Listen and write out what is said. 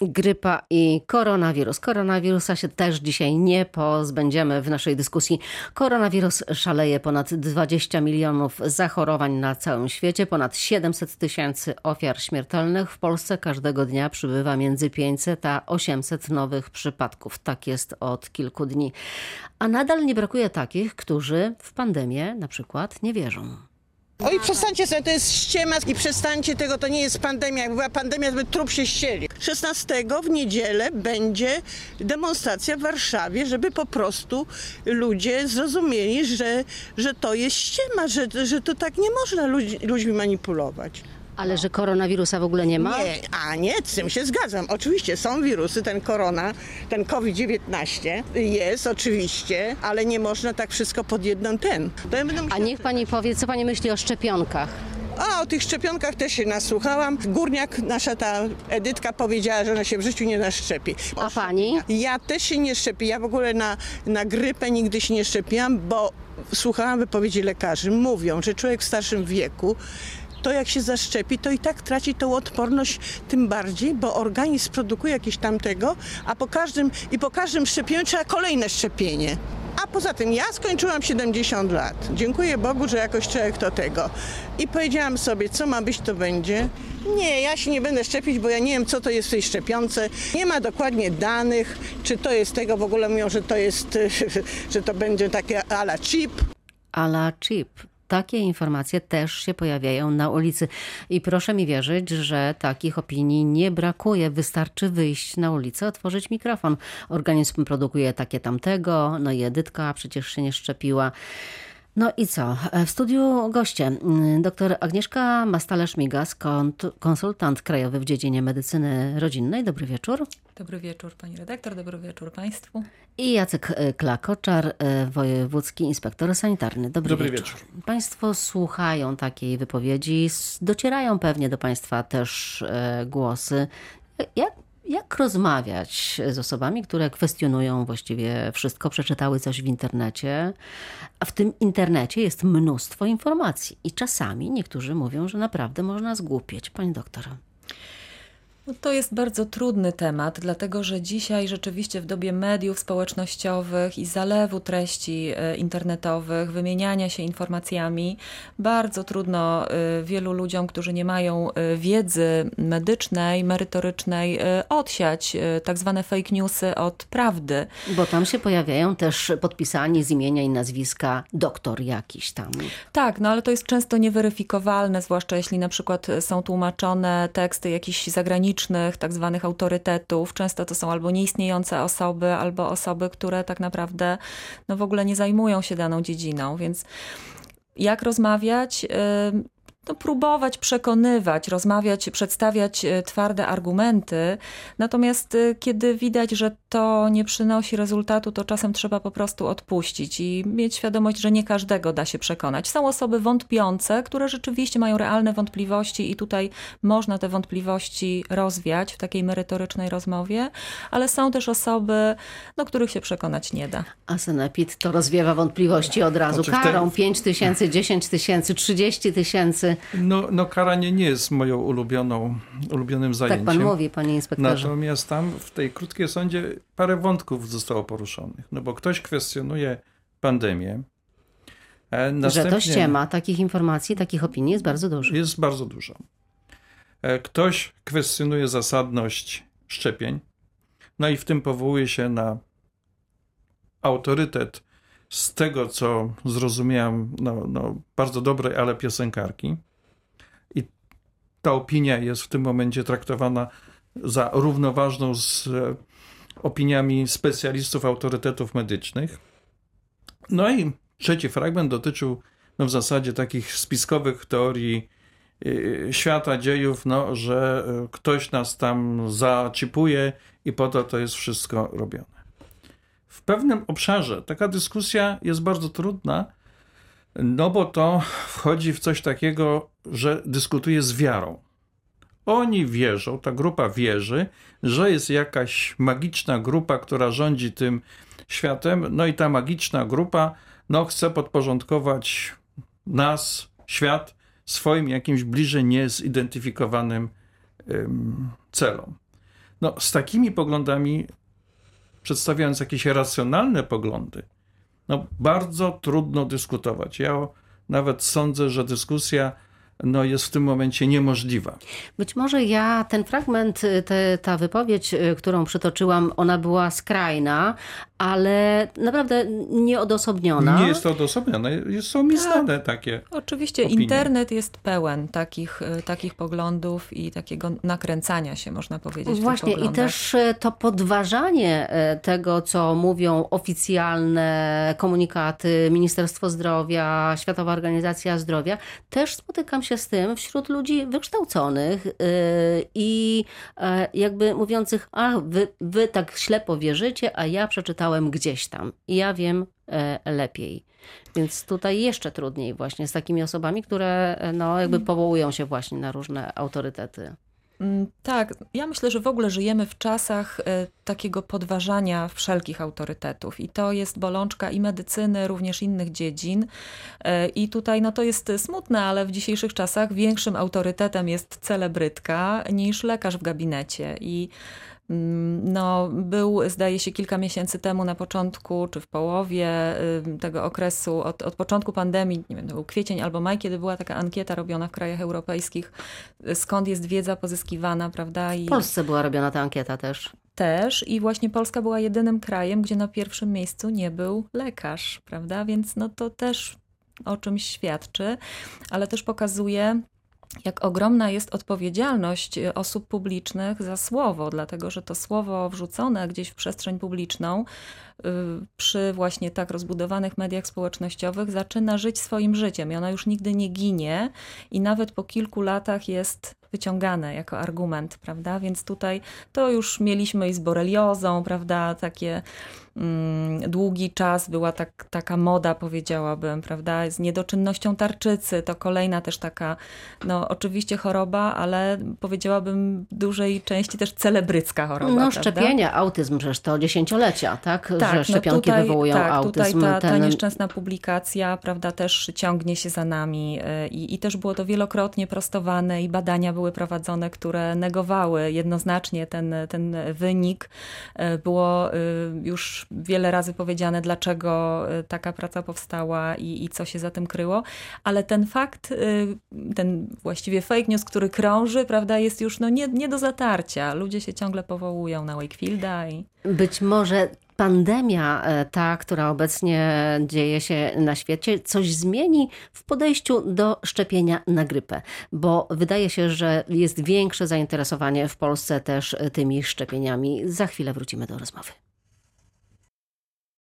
Grypa i koronawirus. Koronawirusa się też dzisiaj nie pozbędziemy w naszej dyskusji. Koronawirus szaleje ponad 20 milionów zachorowań na całym świecie, ponad 700 tysięcy ofiar śmiertelnych. W Polsce każdego dnia przybywa między 500 a 800 nowych przypadków. Tak jest od kilku dni. A nadal nie brakuje takich, którzy w pandemię na przykład nie wierzą. Oj, przestańcie sobie, to jest ściema i przestańcie tego, to nie jest pandemia. Jakby była pandemia, to by trup się ścieli. 16 w niedzielę będzie demonstracja w Warszawie, żeby po prostu ludzie zrozumieli, że, że to jest ściema, że, że to tak nie można ludźmi manipulować. Ale że koronawirusa w ogóle nie ma? Nie, a nie, z tym się zgadzam. Oczywiście są wirusy, ten korona, ten COVID-19 jest oczywiście, ale nie można tak wszystko pod jedną ten. To ja będę A musiała- niech pani powie, co pani myśli o szczepionkach? A o tych szczepionkach też się nasłuchałam. Górniak, nasza ta Edytka powiedziała, że ona się w życiu nie naszczepi. A pani? Ja też się nie szczepię. Ja w ogóle na, na grypę nigdy się nie szczepiłam, bo słuchałam wypowiedzi lekarzy. Mówią, że człowiek w starszym wieku to jak się zaszczepi, to i tak traci tą odporność tym bardziej, bo organizm produkuje jakieś tamtego, a po każdym i po każdym szczepieniu trzeba kolejne szczepienie. A poza tym ja skończyłam 70 lat. Dziękuję Bogu, że jakoś człowiek to tego. I powiedziałam sobie, co ma być, to będzie. Nie, ja się nie będę szczepić, bo ja nie wiem, co to jest w tej szczepionce. Nie ma dokładnie danych, czy to jest tego, w ogóle mówią, że to jest, że to będzie takie ala chip. Ala chip. Takie informacje też się pojawiają na ulicy. I proszę mi wierzyć, że takich opinii nie brakuje. Wystarczy wyjść na ulicę, otworzyć mikrofon. Organizm produkuje takie tamtego. No i Edytka przecież się nie szczepiła. No i co? W studiu goście dr Agnieszka Mastalerz-Migas, konsultant krajowy w dziedzinie medycyny rodzinnej. Dobry wieczór. Dobry wieczór pani redaktor, dobry wieczór państwu. I Jacek e, Klakoczar, e, wojewódzki inspektor sanitarny. Dobry, Dobry wieczór. wieczór. Państwo słuchają takiej wypowiedzi, docierają pewnie do Państwa też e, głosy. Jak, jak rozmawiać z osobami, które kwestionują właściwie wszystko, przeczytały coś w internecie, a w tym internecie jest mnóstwo informacji i czasami niektórzy mówią, że naprawdę można zgłupieć. Pani doktor. No to jest bardzo trudny temat, dlatego że dzisiaj rzeczywiście w dobie mediów społecznościowych i zalewu treści e, internetowych, wymieniania się informacjami, bardzo trudno e, wielu ludziom, którzy nie mają e, wiedzy medycznej, merytorycznej, odsiać tak zwane fake newsy od prawdy. Bo tam się pojawiają też podpisani z imienia i nazwiska doktor jakiś tam. Tak, no ale to jest często nieweryfikowalne, zwłaszcza jeśli na przykład są tłumaczone teksty jakichś zagranicznych, tak zwanych autorytetów. Często to są albo nieistniejące osoby, albo osoby, które tak naprawdę no w ogóle nie zajmują się daną dziedziną, więc jak rozmawiać? No, próbować przekonywać, rozmawiać, przedstawiać e, twarde argumenty. Natomiast e, kiedy widać, że to nie przynosi rezultatu, to czasem trzeba po prostu odpuścić i mieć świadomość, że nie każdego da się przekonać. Są osoby wątpiące, które rzeczywiście mają realne wątpliwości i tutaj można te wątpliwości rozwiać w takiej merytorycznej rozmowie, ale są też osoby, no, których się przekonać nie da. A Senepid to rozwiewa wątpliwości od razu. Znaczy Karą tym- 5 tysięcy, 10 tysięcy, 30 tysięcy. No, no karanie nie jest moją ulubioną, ulubionym Tak zajęciem. pan mówi, panie inspektorze. Natomiast tam w tej krótkiej sądzie parę wątków zostało poruszonych. No bo ktoś kwestionuje pandemię. e, Że to następnie ściema. Takich informacji, takich opinii jest bardzo dużo. Jest bardzo dużo. E, Ktoś kwestionuje zasadność szczepień. No i w tym powołuje się na autorytet z tego, co zrozumiałem, no, no, bardzo dobrej, ale piosenkarki. I ta opinia jest w tym momencie traktowana za równoważną z e, opiniami specjalistów, autorytetów medycznych. No i trzeci fragment dotyczył no, w zasadzie takich spiskowych teorii y, świata, dziejów, no, że y, ktoś nas tam zaczipuje i po to to jest wszystko robione. W pewnym obszarze taka dyskusja jest bardzo trudna, no bo to wchodzi w coś takiego, że dyskutuje z wiarą. Oni wierzą, ta grupa wierzy, że jest jakaś magiczna grupa, która rządzi tym światem, no i ta magiczna grupa no, chce podporządkować nas, świat, swoim jakimś bliżej niezidentyfikowanym ym, celom. no, z takimi poglądami, przedstawiając jakieś racjonalne poglądy, no, bardzo trudno dyskutować. Ja nawet sądzę, że dyskusja no, jest w tym momencie niemożliwa. Być może ja ten fragment, te, ta wypowiedź, którą przytoczyłam, ona była skrajna, ale naprawdę nieodosobniona. Nie jest to odosobnione, są mi znane takie. Oczywiście opinie. internet jest pełen takich, takich poglądów i takiego nakręcania się, można powiedzieć. Właśnie i też to podważanie tego, co mówią oficjalne komunikaty, Ministerstwo Zdrowia, Światowa Organizacja Zdrowia, też spotykam się z tym wśród ludzi wykształconych i jakby mówiących, a wy, wy tak ślepo wierzycie, a ja przeczytałem gdzieś tam i ja wiem e, lepiej. Więc tutaj jeszcze trudniej właśnie z takimi osobami, które no, jakby powołują się właśnie na różne autorytety. Tak, ja myślę, że w ogóle żyjemy w czasach takiego podważania wszelkich autorytetów i to jest bolączka i medycyny, również innych dziedzin. I tutaj no to jest smutne, ale w dzisiejszych czasach większym autorytetem jest celebrytka niż lekarz w gabinecie i no, był, zdaje się, kilka miesięcy temu na początku, czy w połowie tego okresu, od, od początku pandemii, nie wiem, to był kwiecień albo maj, kiedy była taka ankieta robiona w krajach europejskich, skąd jest wiedza pozyskiwana, prawda? I... W Polsce była robiona ta ankieta też. Też i właśnie Polska była jedynym krajem, gdzie na pierwszym miejscu nie był lekarz, prawda? Więc no to też o czymś świadczy, ale też pokazuje, jak ogromna jest odpowiedzialność e, osób publicznych za słowo, dlatego że to słowo wrzucone gdzieś w przestrzeń publiczną y, przy właśnie tak rozbudowanych mediach społecznościowych zaczyna żyć swoim życiem i ono już nigdy nie ginie i nawet po kilku latach jest wyciągane jako argument, prawda? Więc tutaj to już mieliśmy i z boreliozą, prawda? Takie mm, długi czas była tak, taka moda, powiedziałabym, prawda? Z niedoczynnością tarczycy, to kolejna też taka, no oczywiście choroba, ale powiedziałabym w dużej części też celebrycka choroba. No szczepienia, autyzm przecież to dziesięciolecia, tak? tak Że szczepionki no tutaj, wywołują tak, autyzm. Tutaj ta, ta ten... nieszczęsna publikacja, prawda, też ciągnie się za nami i, i też było to wielokrotnie prostowane i badania były prowadzone, które negowały jednoznacznie ten, ten wynik. Było już wiele razy powiedziane, dlaczego taka praca powstała i, i co się za tym kryło, ale ten fakt, ten właściwie fake news, który krąży, prawda, jest już no, nie, nie do zatarcia. Ludzie się ciągle powołują na Wakefielda i... Być może pandemia, ta, która obecnie dzieje się na świecie, coś zmieni w podejściu do szczepienia na grypę, bo wydaje się, że jest większe zainteresowanie w Polsce też tymi szczepieniami. Za chwilę wrócimy do rozmowy.